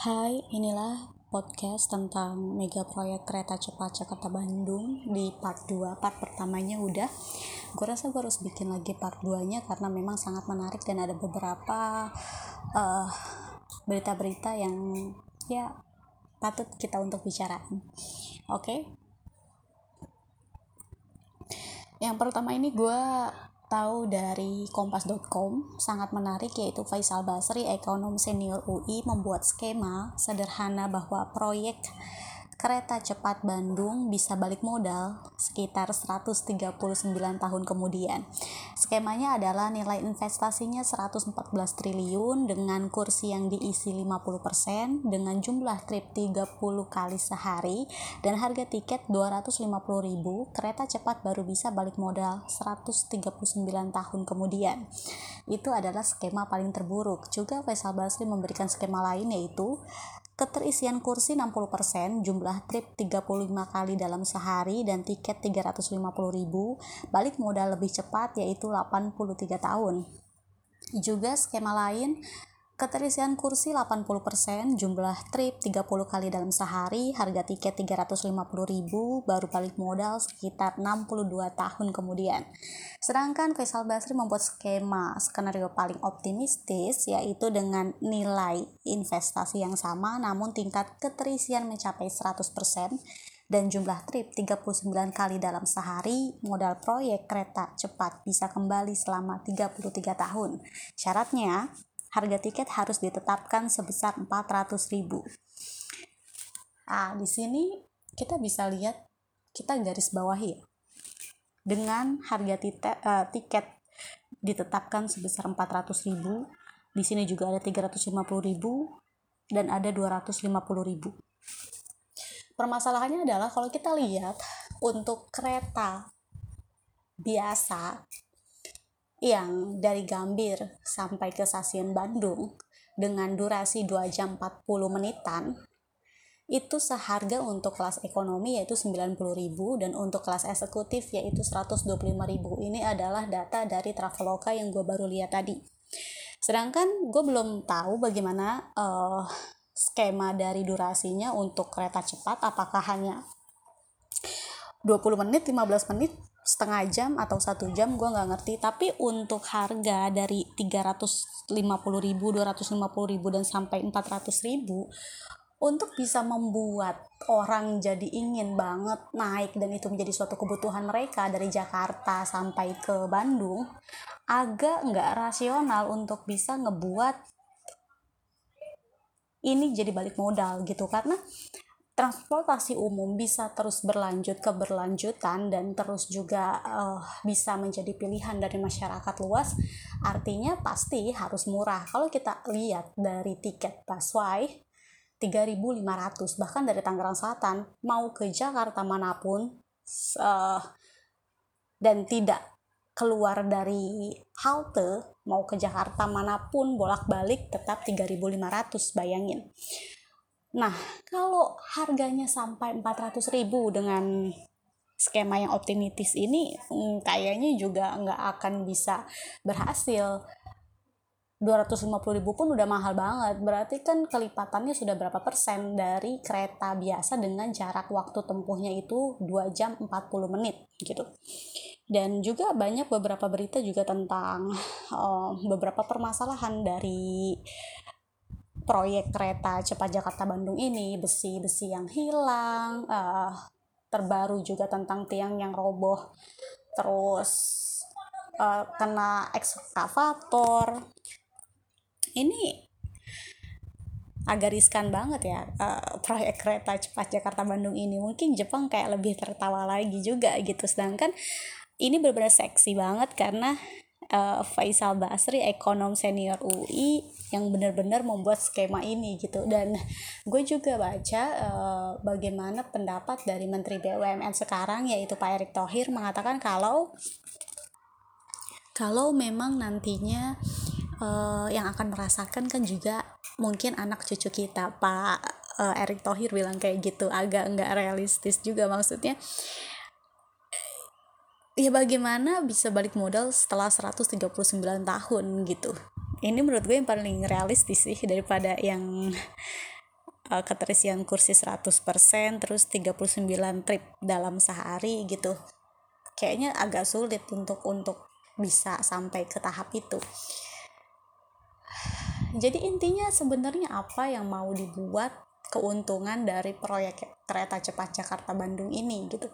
Hai, inilah podcast tentang mega proyek kereta cepat Jakarta Bandung di part 2. Part pertamanya udah. Gue rasa gue harus bikin lagi part 2-nya karena memang sangat menarik dan ada beberapa uh, berita-berita yang ya patut kita untuk bicarain. Oke. Okay? Yang pertama ini gue tahu dari kompas.com sangat menarik yaitu Faisal Basri ekonom senior UI membuat skema sederhana bahwa proyek kereta cepat Bandung bisa balik modal sekitar 139 tahun kemudian. Skemanya adalah nilai investasinya 114 triliun dengan kursi yang diisi 50% dengan jumlah trip 30 kali sehari dan harga tiket 250.000 kereta cepat baru bisa balik modal 139 tahun kemudian. Itu adalah skema paling terburuk. Juga Faisal Basri memberikan skema lain yaitu keterisian kursi 60%, jumlah trip 35 kali dalam sehari dan tiket 350.000, balik modal lebih cepat yaitu 83 tahun. Juga skema lain Keterisian kursi 80%, jumlah trip 30 kali dalam sehari, harga tiket 350.000, baru balik modal sekitar 62 tahun kemudian. Sedangkan Faisal Basri membuat skema skenario paling optimistis yaitu dengan nilai investasi yang sama namun tingkat keterisian mencapai 100% dan jumlah trip 39 kali dalam sehari, modal proyek kereta cepat bisa kembali selama 33 tahun. Syaratnya, harga tiket harus ditetapkan sebesar 400.000. Ah, di sini kita bisa lihat kita garis bawahi ya. Dengan harga tite, uh, tiket ditetapkan sebesar 400.000, di sini juga ada 350.000 dan ada 250.000. Permasalahannya adalah kalau kita lihat untuk kereta biasa yang dari Gambir sampai ke stasiun Bandung dengan durasi 2 jam 40 menitan itu seharga untuk kelas ekonomi yaitu 90.000 dan untuk kelas eksekutif yaitu 125.000 ini adalah data dari Traveloka yang gue baru lihat tadi. Sedangkan gue belum tahu bagaimana uh, skema dari durasinya untuk kereta cepat apakah hanya 20 menit 15 menit setengah jam atau satu jam gue nggak ngerti. Tapi untuk harga dari 350 ribu 250 ribu dan sampai 400 ribu untuk bisa membuat orang jadi ingin banget naik dan itu menjadi suatu kebutuhan mereka dari Jakarta sampai ke Bandung agak nggak rasional untuk bisa ngebuat ini jadi balik modal gitu. Karena transportasi umum bisa terus berlanjut keberlanjutan dan terus juga uh, bisa menjadi pilihan dari masyarakat luas artinya pasti harus murah. Kalau kita lihat dari tiket busway 3.500 bahkan dari Tangerang Selatan mau ke Jakarta mana pun uh, dan tidak keluar dari halte mau ke Jakarta mana pun bolak-balik tetap 3.500 bayangin Nah, kalau harganya sampai 400 ribu dengan skema yang optimistis ini hmm, kayaknya juga nggak akan bisa berhasil. 250 ribu pun udah mahal banget. Berarti kan kelipatannya sudah berapa persen dari kereta biasa dengan jarak waktu tempuhnya itu 2 jam 40 menit gitu. Dan juga banyak beberapa berita juga tentang uh, beberapa permasalahan dari proyek kereta cepat Jakarta Bandung ini besi-besi yang hilang uh, terbaru juga tentang tiang yang roboh terus uh, kena ekskavator. Ini agak riskan banget ya uh, proyek kereta cepat Jakarta Bandung ini. Mungkin Jepang kayak lebih tertawa lagi juga gitu. Sedangkan ini benar-benar seksi banget karena uh, Faisal Basri ekonom senior UI yang benar-benar membuat skema ini gitu. Dan gue juga baca uh, bagaimana pendapat dari Menteri BUMN sekarang yaitu Pak Erick Thohir mengatakan kalau kalau memang nantinya uh, yang akan merasakan kan juga mungkin anak cucu kita. Pak uh, Erick Thohir bilang kayak gitu agak nggak realistis juga maksudnya ya bagaimana bisa balik modal setelah 139 tahun gitu? Ini menurut gue yang paling realistis sih daripada yang uh, keterisian kursi 100% terus 39 trip dalam sehari gitu. Kayaknya agak sulit untuk untuk bisa sampai ke tahap itu. Jadi intinya sebenarnya apa yang mau dibuat keuntungan dari proyek kereta cepat Jakarta Bandung ini gitu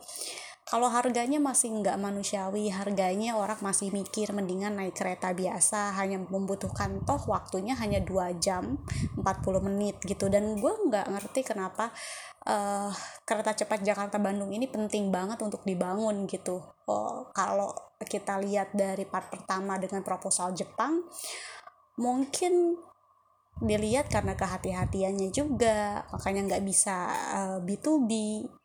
kalau harganya masih nggak manusiawi harganya orang masih mikir mendingan naik kereta biasa hanya membutuhkan toh waktunya hanya 2 jam 40 menit gitu. Dan gue nggak ngerti kenapa uh, kereta cepat Jakarta Bandung ini penting banget untuk dibangun gitu. Oh, kalau kita lihat dari part pertama dengan proposal Jepang mungkin dilihat karena kehati-hatiannya juga. Makanya nggak bisa uh, eh, B2B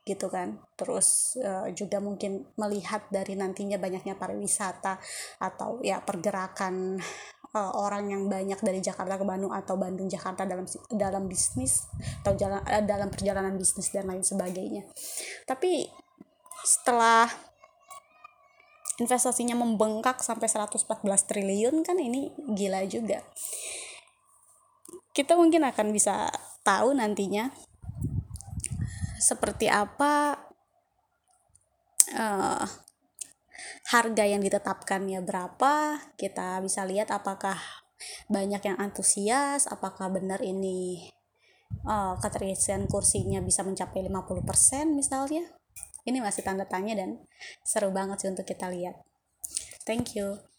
gitu kan. Terus uh, juga mungkin melihat dari nantinya banyaknya pariwisata atau ya pergerakan uh, orang yang banyak dari Jakarta ke Bandung atau Bandung Jakarta dalam dalam bisnis atau jalan uh, dalam perjalanan bisnis dan lain sebagainya. Tapi setelah investasinya membengkak sampai 114 triliun kan ini gila juga. Kita mungkin akan bisa tahu nantinya seperti apa uh, harga yang ditetapkan ya berapa kita bisa lihat apakah banyak yang antusias apakah benar ini uh, keterisian kursinya bisa mencapai 50% misalnya. Ini masih tanda tanya dan seru banget sih untuk kita lihat. Thank you